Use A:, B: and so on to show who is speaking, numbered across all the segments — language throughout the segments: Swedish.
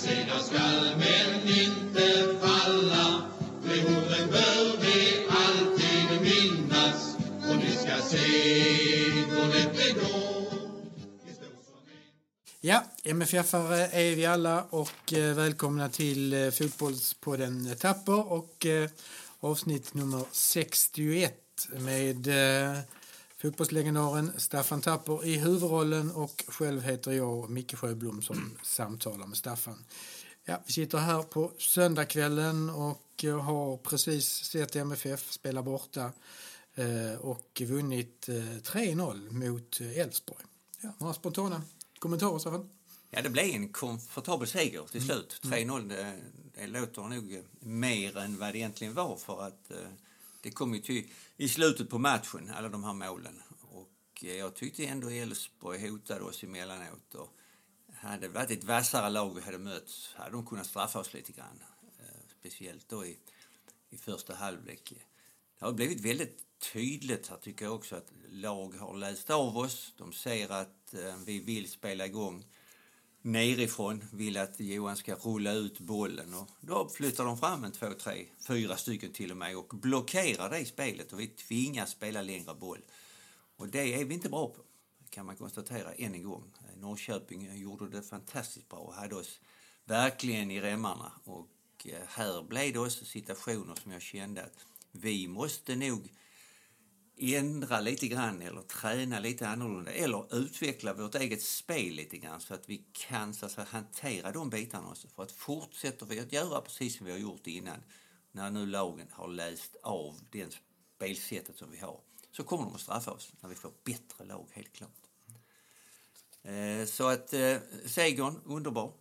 A: segra skall men inte falla. Behoven bör vi alltid minnas och ni ska se hur lätt det går.
B: Ja, MFF-are är vi alla och eh, välkomna till eh, Fotbollspodden Tapper och eh, avsnitt nummer 61 med fotbollslegendaren Staffan Tapper i huvudrollen och själv heter jag Micke Sjöblom som samtalar med Staffan. Ja, vi sitter här på söndagskvällen och har precis sett MFF spela borta eh, och vunnit eh, 3-0 mot eh, Elfsborg. Ja, några spontana kommentarer, Staffan?
C: Ja, det blev en komfortabel seger till slut. 3-0, det, det låter nog mer än vad det egentligen var för att eh, det kom ju till i slutet på matchen, alla de här målen. Och eh, jag tyckte ändå Elfsborg hotade oss emellanåt och hade det varit ett vassare lag vi hade mött hade de kunnat straffa oss lite grann. Eh, speciellt då i, i första halvlek. Det har blivit väldigt tydligt här tycker jag också att lag har läst av oss. De ser att eh, vi vill spela igång nerifrån, vill att Johan ska rulla ut bollen och då flyttar de fram en, två, tre, fyra stycken till och med och blockerar det spelet och vi tvingas spela längre boll. Och det är vi inte bra på, kan man konstatera än en gång. Norrköping gjorde det fantastiskt bra och hade oss verkligen i remmarna och eh, här blev det också situationer som jag kände att vi måste nog ändra lite grann eller träna lite annorlunda eller utveckla vårt eget spel lite grann så att vi kan så att säga, hantera de bitarna också. För att fortsätter vi att göra precis som vi har gjort innan när nu lagen har läst av det spelsättet som vi har så kommer de att straffa oss när vi får bättre lag, helt klart. Eh, Så att eh, segern, underbar,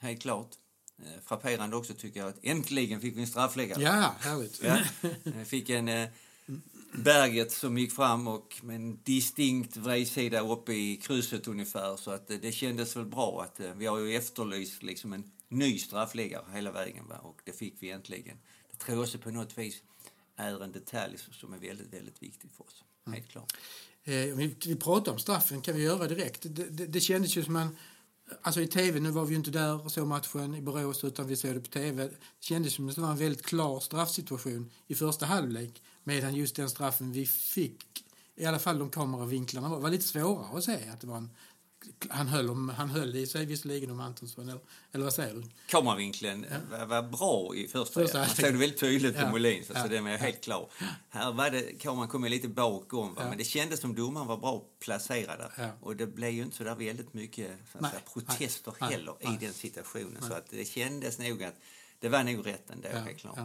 C: helt klart. Eh, Frapperande också tycker jag att äntligen fick vi en straffläggare.
B: Ja, härligt.
C: Ja. Fick en Berget som gick fram och med en distinkt vredsida uppe i krysset ungefär. Så att det kändes väl bra att eh, vi har ju efterlyst liksom en ny straffläggare hela vägen va? och det fick vi äntligen. Det tror jag också på något vis är en detalj som är väldigt, väldigt viktig för oss. Helt klart.
B: Eh, vi, vi pratar om straffen, kan vi göra direkt? Det, det, det kändes ju som en... Alltså i tv, nu var vi ju inte där och såg matchen i Borås utan vi såg det på tv. Det kändes som att det var en väldigt klar straffsituation i första halvlek. Medan just den straffen vi fick, i alla fall de kameravinklarna, var, var lite svårare att se att det var en... Han höll, om, han höll i sig visserligen om Antonsson, eller, eller vad säger du?
C: Kameravinkeln var, var bra i första.
B: Första
C: Man såg det väldigt tydligt på
B: Ja.
C: Molin, så,
B: Ja.
C: det är helt klar. Här var det, kameran kom lite bakom, va?
B: Ja.
C: men det kändes som domaren var bra placerad där.
B: Ja.
C: Och det blev ju inte så där väldigt mycket
B: Nej.
C: säga, protester
B: Nej.
C: heller
B: Nej.
C: i den situationen. Så att det kändes nog att det var nog rätt ändå,
B: Ja.
C: helt klart.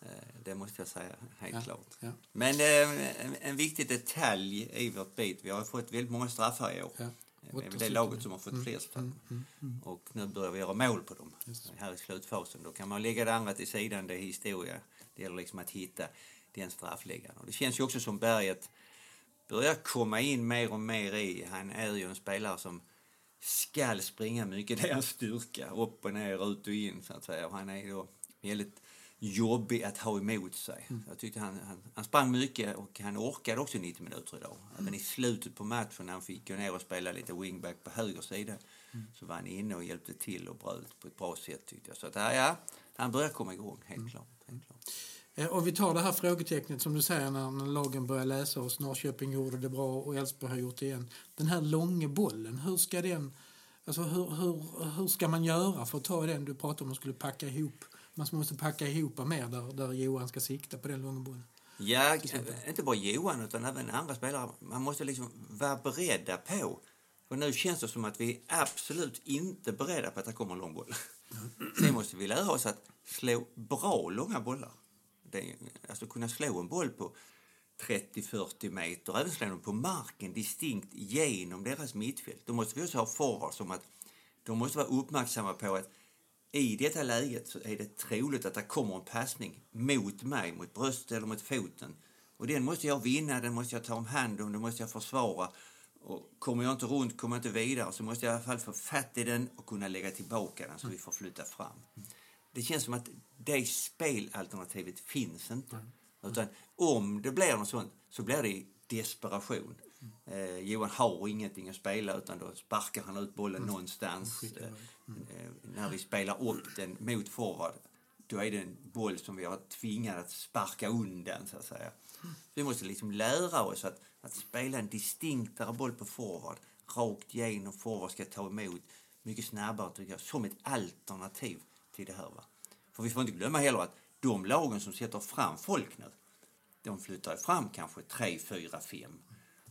C: Eh, Det måste jag säga, helt
B: Ja.
C: klart.
B: Ja.
C: Men eh, en, en viktig detalj i vårt bit, vi har fått väldigt många straffar i år.
B: Ja.
C: Det är väl det laget som har fått flest. här. Och nu börjar vi göra mål på dem här i slutfasen. Då kan man lägga det andra till sidan, det är historia. Det gäller liksom att hitta den straffläggaren. Och det känns ju också som Berget börjar komma in mer och mer i. Han är ju en spelare som skall springa mycket, det är hans styrka. Upp och ner, ut och in så att säga. Och han är då väldigt jobbig att ha emot sig. Jag tyckte han, han, han sprang mycket och han orkade också 90 minuter idag. Även i slutet på matchen när han fick gå ner och spela lite wingback på höger sida så var han inne och hjälpte till och bröt på ett bra sätt tyckte jag. Så att, ja, han börjar komma igång, helt klart. Helt klart.
B: Eh, Och vi tar det här frågetecknet som du säger när, när lagen börjar läsa oss. Norrköping gjorde det bra och Elfsborg har gjort det igen. Den här långa bollen, hur ska den... Alltså hur, hur, hur ska man göra för att ta den? Du pratade om att man skulle packa ihop. Man måste packa ihop mer där, där Johan ska sikta på den långa bollen.
C: Ja, inte bara Johan utan även andra spelare. Man måste liksom vara beredda på. För nu känns det som att vi är absolut inte beredda på att det kommer en lång boll. Sen måste vi lära oss att slå bra långa bollar. Det, är- alltså kunna slå en boll på 30-40 meter, även slå den på marken distinkt genom deras mittfält. Då måste vi också ha forwards som att de måste vara uppmärksamma på att i detta läget så är det troligt att det kommer en passning mot mig, mot bröstet eller mot foten. Och den måste jag vinna, den måste jag ta om hand om, den måste jag försvara. Och kommer jag inte runt, kommer jag inte vidare, så måste jag i alla fall få fatt i den och kunna lägga tillbaka den så vi får flytta fram. Det känns som att det spelalternativet finns inte. Utan om det blir något sånt så blir det desperation. Eh, Johan har ingenting att spela utan då sparkar han ut bollen någonstans.
B: skickar
C: Eh, eh, när vi spelar upp den mot forward då är det en boll som vi har tvingat att sparka undan så att säga. Vi måste liksom lära oss att, att spela en distinktare boll på forward rakt igenom forward ska ta emot mycket snabbare tycker jag, som ett alternativ till det här. Va? För vi får inte glömma heller att de lagen som sätter fram folk nu de flyttar fram kanske 3, 4, 5.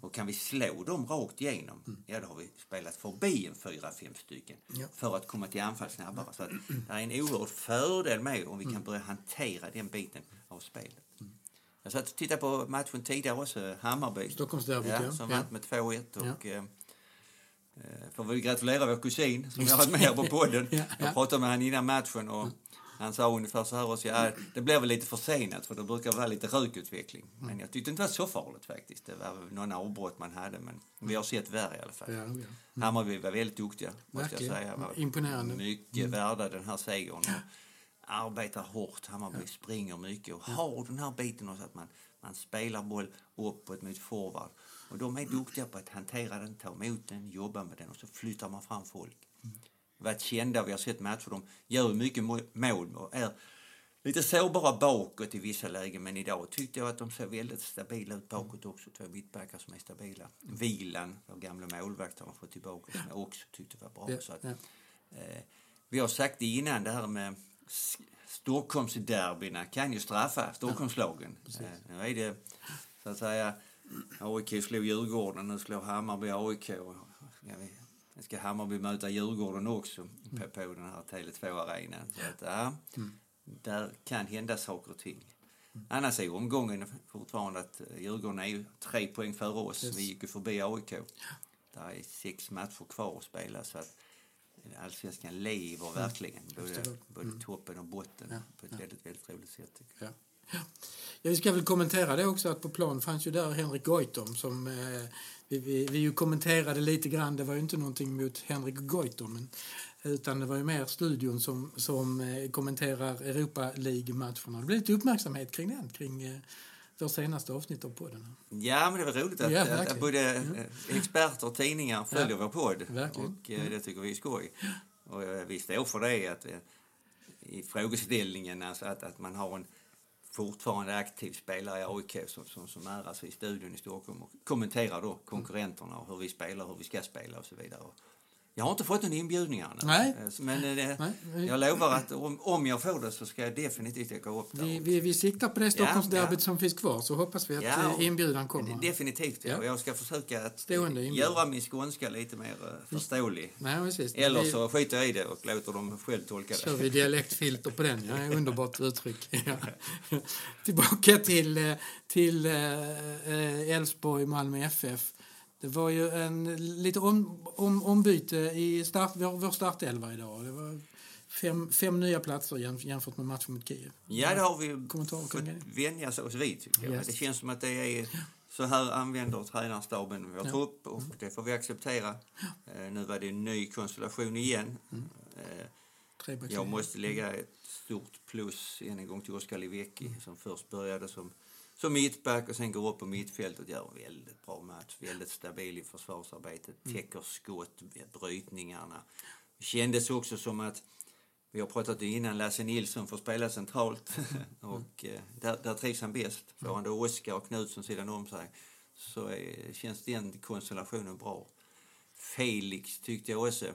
C: Och kan vi slå dem rakt igenom, ja då har vi spelat förbi en 4-5 stycken
B: Ja.
C: för att komma till anfall snabbare. Så att det är en oerhörd fördel med om vi kan börja hantera den biten av spelet. Jag satt och tittade på matchen tidigare också, Hammarby.
B: Stockholmsderbyt, ja.
C: Som
B: Ja.
C: vann med 2-1.
B: Ja.
C: Och, eh, eh, får vi gratulera vår kusin som jag har med på podden.
B: Ja, ja.
C: Jag pratade med honom innan matchen och han sa ungefär så här också, ja, det blev väl lite försenat för det brukar vara lite rökutveckling.
B: Mm.
C: Men jag tyckte inte det var så farligt faktiskt. Det var någon avbrott man hade men vi har sett värre i alla fall.
B: Ja, ja.
C: Hammarby var väldigt duktiga, måste
B: Verkligen.
C: jag säga. Var
B: Imponerande. Mm.
C: Mycket värda den här segern. Och arbetar hårt, Hammarby springer mycket och har den här biten också att man, man spelar boll uppåt mot forward. Och de är duktiga på att hantera den, ta emot den, jobba med den och så flyttar man fram folk.
B: Mm.
C: Varit kända, vi har sett matcher, de gör mycket må- mål och är lite sårbara bakåt i vissa lägen men idag tyckte jag att de såg väldigt stabila ut bakåt också. Två mittbackar som är stabila. Vilan, vår gamla målvakt, har man fått tillbaka som jag också tyckte var bra.
B: Ja,
C: Så att,
B: ja.
C: eh, vi har sagt det innan, det här med Stockholmsderbyna kan ju straffa Stockholmslagen. Eh, nu är det så att säga AIK slog Djurgården, nu slår Hammarby AIK. Ja, nu ska Hammarby möta Djurgården också på, på den här Tele2-arenan. Så att, ja, där kan hända saker och ting. Annars är omgången fortfarande att eh, Djurgården är ju tre poäng före oss.
B: Yes.
C: Vi gick ju förbi AIK. Det är sex matcher kvar att spela så att eh, allsvenskan lever verkligen. Både, både toppen och botten
B: Ja,
C: på ett
B: ja.
C: väldigt, väldigt roligt sätt. Jag.
B: Ja. Ja. ja, vi ska väl kommentera det också att på plan fanns ju där Henrik Goitom som eh, vi, vi, vi kommenterade lite grann. Det var ju inte någonting mot Henrik Goitom men, utan det var ju mer studion som, som eh, kommenterar Europa League-matcherna. Det blev lite uppmärksamhet kring den, kring eh, vår senaste avsnitt av podden.
C: Ja, men det var roligt att,
B: Ja,
C: att, att både eh, experter och tidningar följer
B: Ja,
C: vår podd.
B: verkligen.
C: Och eh, det tycker vi är skoj. Och eh, vi står för det att, eh, i frågeställningen, alltså att, att man har en fortfarande aktiv spelare i AIK som, som, som är alltså i studion i Stockholm och kommenterar då konkurrenterna och hur vi spelar, hur vi ska spela och så vidare. Och jag har inte fått någon inbjudningar ännu.
B: Nej.
C: Eh, Men eh, det,
B: Nej,
C: jag lovar att om, om jag får det så ska jag definitivt åka upp där.
B: Vi, vi, vi siktar på det Stockholmsderbyt
C: ja.
B: som finns kvar så hoppas vi att
C: Ja,
B: eh, inbjudan kommer.
C: Definitivt, ja.
B: Ja.
C: Jag ska försöka att göra min skånska lite mer förståelig.
B: Nej, precis.
C: Eller
B: Vi-
C: så skiter jag i det och låter dem själv tolka
B: kör
C: det.
B: vi dialektfilter på den. Ja, underbart uttryck. Ja. Tillbaka till till Elfsborg, Malmö FF. Det var ju en lite om, om, ombyte i start, vår, vår startelva idag. Det var fem, fem nya platser jäm- jämfört med matchen mot Kiev.
C: Ja, det har vi
B: Kommentarer
C: fått vänja oss vid, tycker jag.
B: Yes.
C: Det känns som att det är så här använder tränarstaben vår
B: Ja.
C: trupp och det får vi acceptera. Eh, nu var det en ny konstellation igen.
B: Mm.
C: Eh. Jag måste lägga ett stort plus än en gång till Oskar Livecki som först började som, som mittback och sen går upp på mittfältet och gör en väldigt bra match. Väldigt stabil i försvarsarbetet, täcker skott, brytningarna. Kändes också som att, vi har pratat innan, Lasse Nilsson får spela centralt och eh, där, där trivs han bäst. Får han då Oskar och Knutsson sidan om sig så är, känns den konstellationen bra. Felix tyckte jag också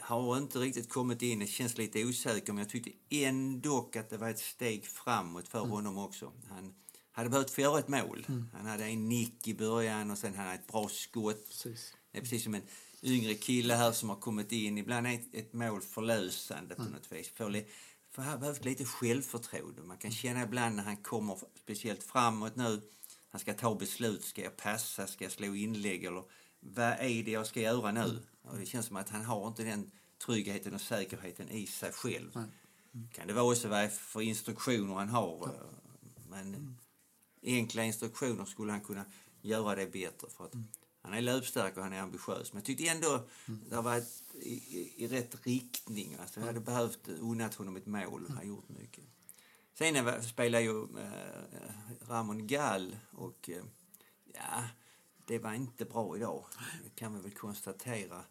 C: har inte riktigt kommit in. Det känns lite osäker, men jag tyckte ändå att det var ett steg framåt för honom också. Han hade behövt få göra ett mål. Han hade en nick i början och sen hade han ett bra skott.
B: Precis.
C: Det är precis som en yngre kille här som har kommit in. Ibland är ett, ett mål förlösande på något vis. Li- för han har behövt lite självförtroende. Man kan känna ibland när han kommer speciellt framåt nu. Han ska ta beslut. Ska jag passa? Ska jag slå inlägg? Eller vad är det jag ska göra nu? Och det känns som att han har inte den tryggheten och säkerheten i sig själv.
B: Nej.
C: Kan det vara också vad för instruktioner han har. Men enkla instruktioner skulle han kunna göra det bättre. För att Han är löpstark och han är ambitiös. Men jag tyckte ändå det var ett, i, i, i rätt riktning. Alltså, jag hade behövt unnat honom ett mål. Han har gjort mycket. Sen spelar ju eh, Ramon Gall och eh, ja, det var inte bra idag. Det kan vi väl konstatera.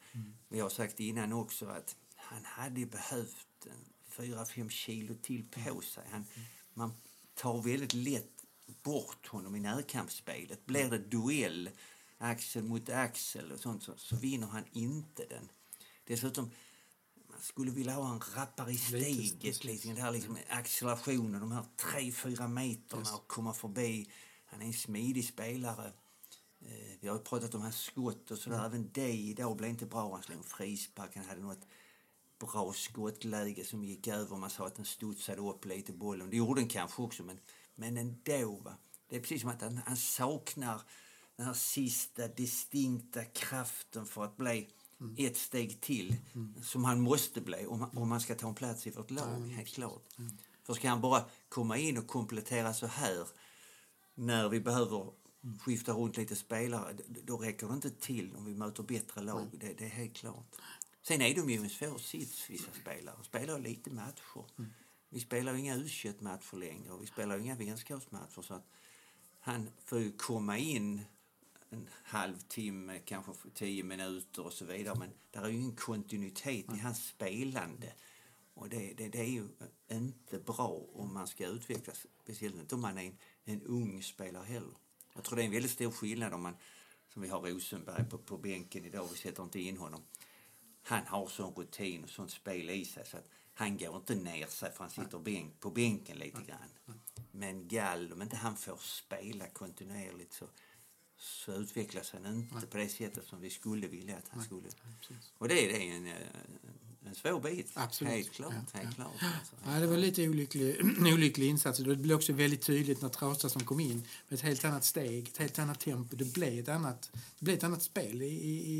C: Vi har sagt innan också att han hade behövt en 4-5 kilo till på sig. Han, man tar väldigt lätt bort honom i närkampsspelet. Blir det duell, axel mot axel och sånt, så, så vinner han inte den. Dessutom, man skulle vilja ha en rappare i steget. Liksom, det här liksom, accelerationen, de här 3-4 meterna och komma förbi. Han är en smidig spelare. Eh, Vi har ju pratat om hans skott och sådär. Även det idag blev inte bra. Han slog en frispark. Han hade något bra skottläge som gick över. Man sa att den studsade upp lite bollen. Det gjorde den kanske också, men, men ändå. Va? Det är precis som att han, han saknar den här sista distinkta kraften för att bli ett steg till, som han måste bli om, om man ska ta en plats i vårt lag, helt klart. För ska han bara komma in och komplettera så här när vi behöver skifta runt lite spelare, då räcker det inte till om vi möter bättre lag. Det, det är helt klart. Sen är de ju en svår sits, vissa spelare. De spelar lite matcher. Vi spelar ju inga u matcher längre och vi spelar ju inga vänskapsmatcher. Så att han får ju komma in en halvtimme, kanske tio minuter och så vidare. Men det är ju ingen kontinuitet i hans spelande. Och det, det, det är ju inte bra om man ska utvecklas, speciellt inte om man är en, en ung spelare heller. Jag tror det är en väldigt stor skillnad om man, som vi har Rosenberg på, på bänken idag, vi sätter inte in honom. Han har sån rutin och sånt spel i sig så att han går inte ner sig för han sitter bänk, på bänken lite grann. Men Gall, om inte han får spela kontinuerligt så, så utvecklas han inte på det sättet som vi skulle vilja att han skulle. Och det, det är en, eh, en svår bit.
B: Absolut.
C: Helt klart.
B: Ja,
C: helt
B: ja.
C: klart alltså.
B: Ja, det var lite olycklig, olycklig insats. Det blev också väldigt tydligt när Trausta som kom in med ett helt annat steg, ett helt annat tempo. Det blev ett annat, det blev ett annat spel i,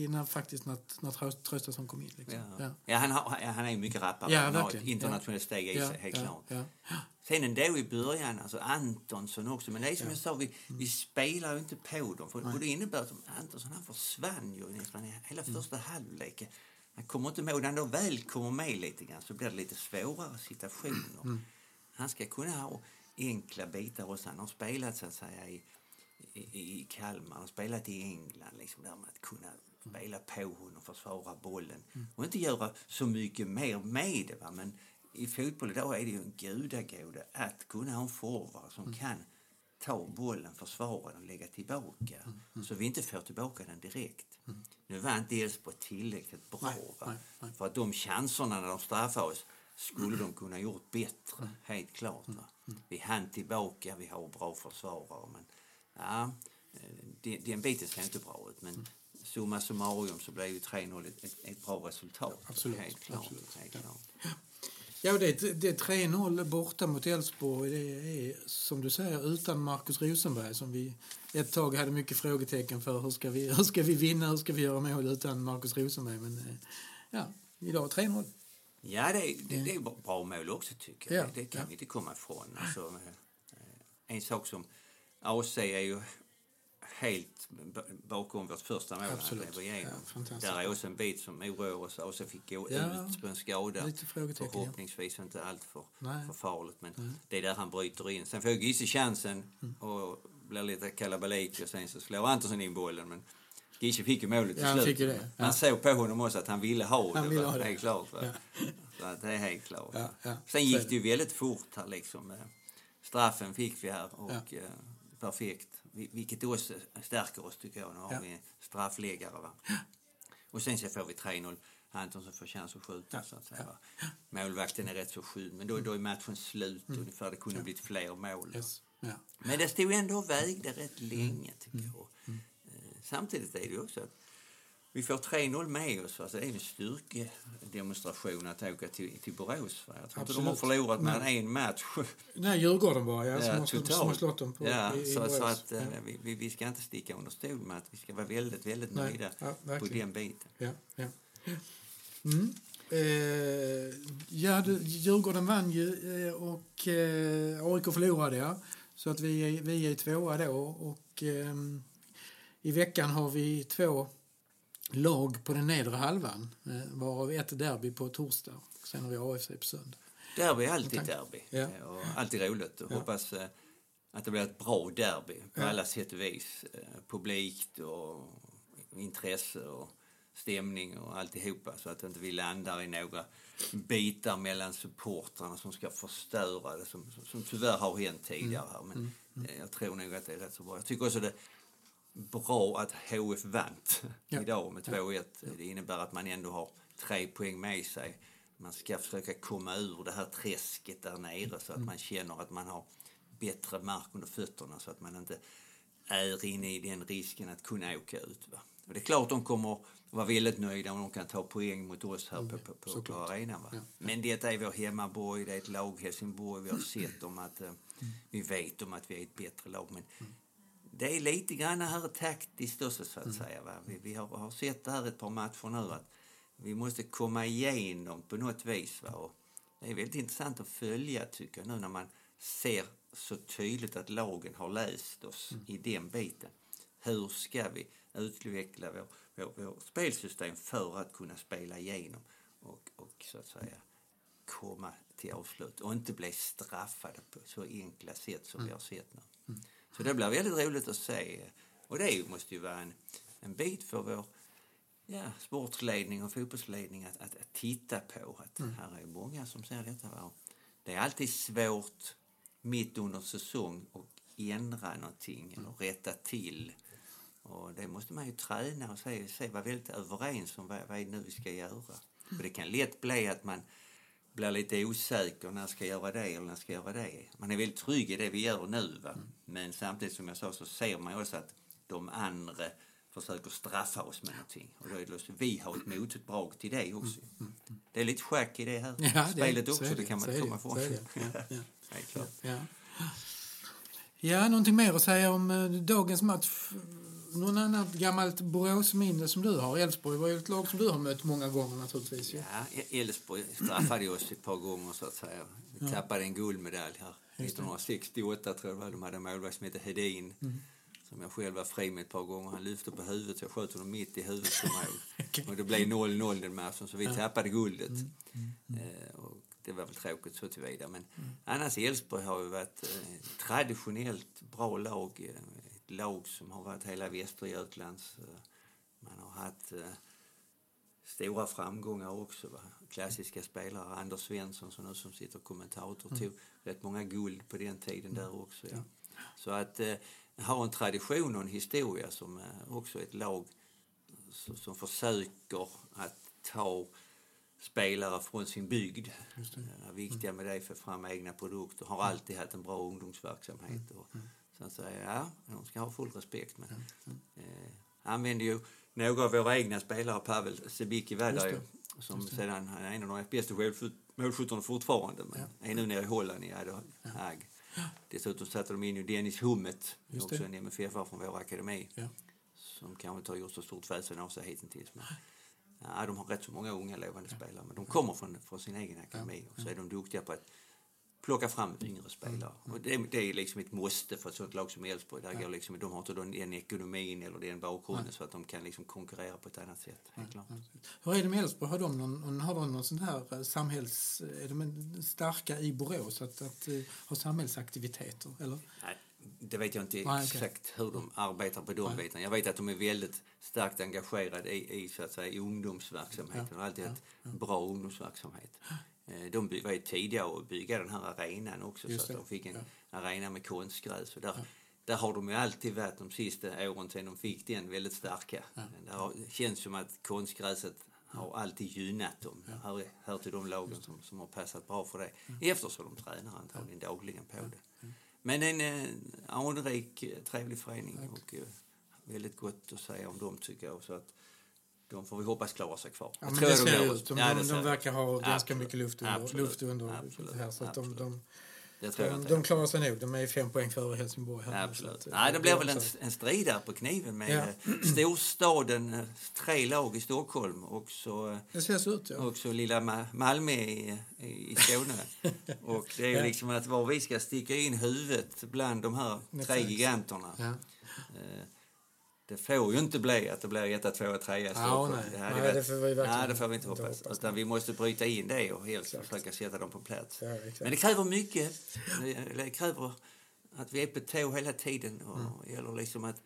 B: i, när, faktiskt när, när Traust- Traustason kom in. Liksom.
C: Ja. Ja. han, har, han är ju mycket rappare.
B: Ja,
C: han har ett internationellt steg i
B: Ja,
C: sig, helt
B: ja,
C: klart.
B: ja.
C: Sen ändå i början, alltså Antonsson också. Men det är som jag sa, vi,
B: Mm.
C: vi spelar ju inte på dem. För, och det innebär att Antonsson han försvann ju nästan hela
B: Mm.
C: första halvleken. Han kommer inte med. Och när då väl kommer med lite grann så blir det lite svårare situationer.
B: Mm.
C: Han ska kunna ha enkla bitar också. Han har spelat så att säga i, i, i Kalmar, han har spelat i England. Liksom, där med att kunna spela på honom, försvara bollen. Och inte göra så mycket mer med det. Va? Men i fotboll idag är det ju en gudagåda att kunna ha en forward som kan ta bollen, försvara den och lägga tillbaka. Så vi inte får tillbaka den direkt. Nu var inte Elfsborg tillräckligt bra.
B: Nej, nej, nej.
C: För att de chanserna när de straffade oss skulle de kunna gjort bättre, helt klart. Va? Vi hann tillbaka, vi har bra försvarare. Men, ja, eh, den, den biten ser inte bra ut. Men summa summarum så blev ju 3-0 ett, ett, bra resultat.
B: Absolut,
C: Helt klart.
B: absolut,
C: Helt klart.
B: Ja, det, är- det är 3-0 borta mot Elfsborg. Det är som du säger utan Marcus Rosenberg som vi ett tag hade mycket frågetecken för. Hur ska vi, hur ska vi vinna? Hur ska vi göra mål utan Marcus Rosenberg? Men eh, ja, idag 3-0.
C: Ja, det, är- det, det är bra- bra mål också tycker jag.
B: Ja,
C: det, det kan
B: ja.
C: vi inte komma ifrån. Alltså, eh, en sak som AC är ju helt bakom vårt första mål.
B: Absolut.
C: Igenom.
B: Ja.
C: Där är också en bit som oroar oss. AC fick gå
B: Ja,
C: ut på en skada. Förhoppningsvis inte allt för,
B: Nej.
C: för farligt. Men det är där han bryter in. Sen får Gisse chansen och blir lite kalabalik och sen så slår Antonsson in bollen. Men Gisse fick ju målet till
B: Ja, han
C: slut.
B: ja.
C: Man såg på honom också att han ville ha det.
B: Han ville ha det.
C: Helt klart.
B: Ja.
C: Så att det är helt klart. Sen
B: Så
C: gick
B: det.
C: ju väldigt fort här liksom. Eh, Straffen fick vi här och eh, perfekt. Vi- Vilket också stärker oss tycker jag. Nu har
B: Ja.
C: vi en straffläggare. Va? Och sen så får vi 3-0. Antonsson får chans att skjuta så att säga. Va? Målvakten är rätt så skjut men då, då är matchen slut ungefär. Det kunde blivit fler mål.
B: Mm. Yes. Ja.
C: Men det stod ändå och vägde rätt länge tycker
B: Mm.
C: jag. Eh, Samtidigt är det ju också att vi får 3-0 med oss. Alltså det är en styrkedemonstration att åka till, till Borås. Va? Jag tror inte de har
B: Absolut.
C: förlorat mer än en match.
B: Nej, Djurgården bara, ja, som,
C: Ja,
B: som har slått dem på,
C: ja,
B: i, i
C: så, så att eh,
B: ja.
C: vi, vi, ska inte sticka under stol med att vi ska vara väldigt, väldigt
B: Nej,
C: nöjda
B: ja,
C: på den biten.
B: Ja, ja. Mm. Eh, ja, du, Djurgården vann ju eh, och eh, AIK förlorade, ja. Så att vi är, vi är tvåa då. Och eh, i veckan har vi två lag på den nedre halvan. Eh, varav ett derby på torsdag. Sen har vi AFC på söndag.
C: Derby är alltid derby.
B: Ja.
C: Och alltid roligt. Och
B: Ja.
C: hoppas eh, att det blir ett bra derby på
B: Ja.
C: alla sätt och vis. Eh, publikt och intresse och stämning och alltihopa så att inte vi landar i några bitar mellan supportrarna som ska förstöra det som, som tyvärr har hänt tidigare här. Men eh, jag tror nog att det är rätt så bra. Jag tycker också det bra att HF vant
B: Ja.
C: idag med 2-1. Det innebär att man ändå har tre poäng med sig. Man ska försöka komma ur det här träsket där nere så att man känner att man har bättre mark under fötterna så att man inte är inne i den risken att kunna åka ut. Va? Och det är klart de kommer vara väldigt nöjda om de kan ta poäng mot oss här på, på, på, på arenan. Va?
B: Ja.
C: Men det är vår hemmaborg, det är ett lag Helsingborg. Vi har sett om att eh, vi vet om att vi är ett bättre lag. Men det är lite grann här taktiskt också så att säga. Va? Vi, vi har, har sett det här ett par matcher nu att vi måste komma igenom på något vis. Va? Och det är väldigt intressant att följa tycker jag nu när man ser så tydligt att lagen har läst oss i den biten. Hur ska vi utveckla vår, vår, vår spelsystem för att kunna spela igenom och, och så att säga komma till avslut och inte bli straffade på så enkla sätt som vi har sett nu. Så det blir väldigt roligt att se. Och det måste ju vara en, en bit för vår ja, sportsledning och fotbollsledning att, att, att titta på. Att Här är många som ser detta. Va? Det är alltid svårt mitt under säsong att ändra någonting eller rätta till. Och det måste man ju träna och se, se vara väldigt överens om vad, vad är det nu vi ska göra. För det kan lätt bli att man blir lite osäker när ska jag göra det eller när ska jag göra det. Man är väldigt trygg i det vi gör nu. Va? Men samtidigt som jag sa så ser man ju också att de andra försöker straffa oss med någonting. Och då är det lust, vi har ett motdrag till det också. Det är lite schack i det här
B: Ja, det-
C: spelet
B: så
C: också,
B: är
C: det, kan man inte komma
B: det,
C: ifrån.
B: det.
C: Det
B: ja, någonting mer att säga om eh, dagens match? Någon annat gammalt Boråsminne som du har? Elfsborg var ju ett lag som du har mött många gånger naturligtvis. ju.
C: Ja, Elfsborg straffade oss ett par gånger så att säga. Vi tappade en guldmedalj här. 1968 tror jag det var. De hade en målvakt som hette Hedin. Som jag själv var fri med ett par gånger. Han lyfte på huvudet så jag sköt honom mitt i huvudet på mål. Och det blev 0-0 den matchen så vi tappade guldet. Eh, och det var väl tråkigt så tillvida. Men annars Elfsborg har ju varit eh, traditionellt bra lag. Eh, lag som har varit hela Västergötlands. Eh, man har haft eh, stora framgångar också. Va? Klassiska spelare, Anders Svensson som nu som sitter kommentator, tog rätt många guld på den tiden där också. Ja. Så att eh, ha en tradition och en historia som eh, också ett lag som, som försöker att ta spelare från sin bygd. Det. är viktiga med det få fram egna produkter. Har alltid haft en bra ungdomsverksamhet. Och, så att säga, ja, de ska ha full respekt. Men, eh, använder ju några av våra egna spelare, Pavel där ju, som sedan han är en av de bästa målskytt- målskyttarna fortfarande, men är nu nere i Holland i Ad Haag. Dessutom satte de in ju Dennis Hummet,
B: Just
C: också
B: det.
C: en MFF från vår akademi,
B: Ja.
C: som kanske inte har gjort så stort väsen av sig hittills. Men, ja, de har rätt så många unga lovande spelare, men de kommer från, från sin egen akademi och så är de duktiga på att plocka fram yngre spelare. Och det, det är liksom ett måste för ett sånt lag som Elfsborg. Där går liksom, de har inte den, den ekonomin eller den bakgrunden så att de kan liksom konkurrera på ett annat sätt. Helt klart.
B: Hur är det med Elfsborg? Har de någon, har de någon sån här eh, samhälls... Är de starka i Borås att, att eh, ha samhällsaktiviteter? Eller?
C: Nej, det vet jag inte
B: Nej,
C: exakt hur de arbetar på de bitarna. Jag vet att de är väldigt starkt engagerade i, i, så att säga, i ungdomsverksamheten. Har alltid haft bra ungdomsverksamhet. Eh, De var ju tidiga att bygga den här arenan också så att
B: det,
C: de fick en
B: ja.
C: arena med konstgräs. Och där, där har de ju alltid varit de sista åren sedan de fick den väldigt starka. Det har, känns som att konstgräset har alltid gynnat dem. Ja. Hör, hör till de lagen som, som har passat bra för det. Eftersom de tränar antagligen dagligen på det. Men en eh, anrik, eh, trevlig förening och eh, väldigt gott att säga om dem tycker jag. Så att de får vi hoppas klara sig kvar.
B: Ja,
C: Jag tror
B: det
C: de
B: ser
C: gör.
B: ut
C: Ja,
B: de, de
C: ut.
B: verkar ha ganska
C: Absolut.
B: mycket luft under,
C: Absolut.
B: luft under
C: Absolut.
B: det här. Så att de, de,
C: Det tror jag
B: de, de klarar sig nog. De är fem poäng före Helsingborg. Här,
C: Absolut.
B: Så att,
C: Nej, det blir väl en, en strid där på kniven med
B: Ja.
C: eh, storstaden, eh, tre lag i Stockholm och så, eh,
B: Det ser så ut, ja.
C: och så lilla Ma- Malmö i, i Skåne. och det är ju
B: Ja.
C: liksom att var vi ska sticka in huvudet bland de här tre giganterna.
B: ja.
C: Det får ju inte bli att det blir etta, tvåa, trea
B: Ja, nej. det får vi verkligen
C: nej, det får vi inte hoppas.
B: hoppas.
C: Utan vi måste bryta in det och helst
B: Exakt.
C: försöka sätta dem på plats.
B: Ja.
C: Men det kräver mycket. Det- kräver att vi är på tå hela tiden. Och gäller liksom att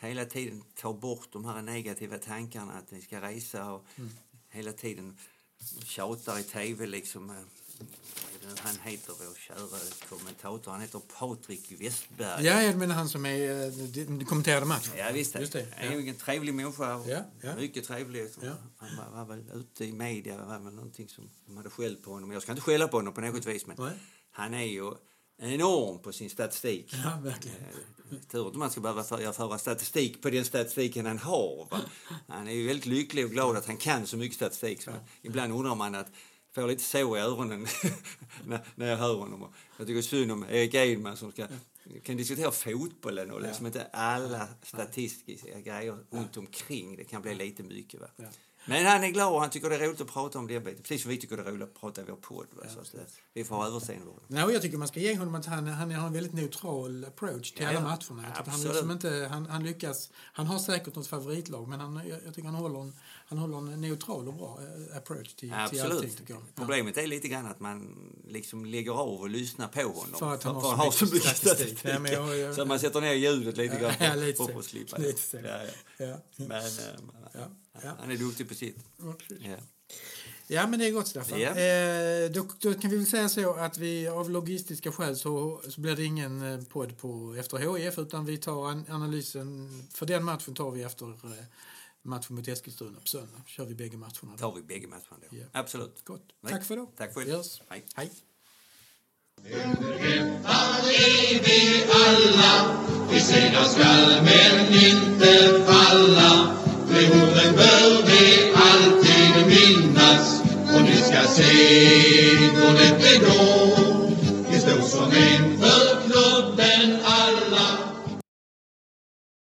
C: hela tiden ta bort de här negativa tankarna att vi ska resa och hela tiden tjatar i tv liksom. Han heter vår kära kommentator, han heter Patrik Westberg.
B: Ja, jag menar han som är, eh, de- kommenterade matchen.
C: Ja, visst.
B: Just det.
C: Han är ju en trevlig människa.
B: Ja, ja.
C: Mycket trevlig.
B: Ja.
C: Han var, var väl ute i media, det var väl någonting som de hade skällt på honom. Jag ska inte skälla på honom på något vis, men
B: Nej.
C: han är ju enorm på sin statistik.
B: Ja, verkligen.
C: Eh, Tur att man ska behöva föra, föra statistik på den statistiken han har. Va? Han är ju väldigt lycklig och glad att han kan så mycket statistik. Så ibland undrar man att får lite så i öronen när, jag hör honom. Jag tycker synd om Erik Edman som ska kan diskutera fotbollen och liksom inte alla statistiska grejer runt omkring. Det kan bli lite mycket. Va?
B: Ja.
C: Men han är glad och han tycker det är roligt att prata om den biten. Precis som vi tycker det är roligt att prata i vår podd. Va? Så att, eh, vi får ha överseende med
B: och jag tycker man ska ge honom att han, han har en väldigt neutral approach till
C: Ja,
B: alla matcherna. Han, liksom inte, han, han lyckas, han har säkert något favoritlag men han, jag, jag tycker han håller, en, han håller en neutral och bra eh, approach till, till allting.
C: Absolut.
B: Tycker jag. Ja.
C: Problemet är lite grann att man liksom lägger av och lyssnar på honom.
B: För att han
C: för har så
B: mycket statistik.
C: statistik.
B: Men jag- jag-
C: Så man sätter ner ljudet lite grann
B: Ja, lite
C: för att slippa
B: Lite.
C: Ja, ja. Men eh,
B: ja.
C: han är duktig på sitt.
B: Ja, precis.
C: Ja.
B: Ja, men det är gott Staffan.
C: Ja.
B: Eh, då, då kan vi väl säga så att vi av logistiska skäl så, så blir det ingen eh, podd på efter HIF utan vi tar an, analysen för den matchen tar vi efter eh, matchen mot Eskilstuna på söndag. kör vi bägge matcherna. Då.
C: tar vi bägge matcherna då.
B: Yeah.
C: Absolut.
B: Gott.
C: Nej.
B: Tack för idag.
C: Tack för
B: idag.
C: Hej.
B: Hej.
A: Underhämtade är vi alla, Vi sedan skall men inte falla. De orden bör vi alltid minnas, och ni ska se hur lätt det går. Vi står som en för klubben alla,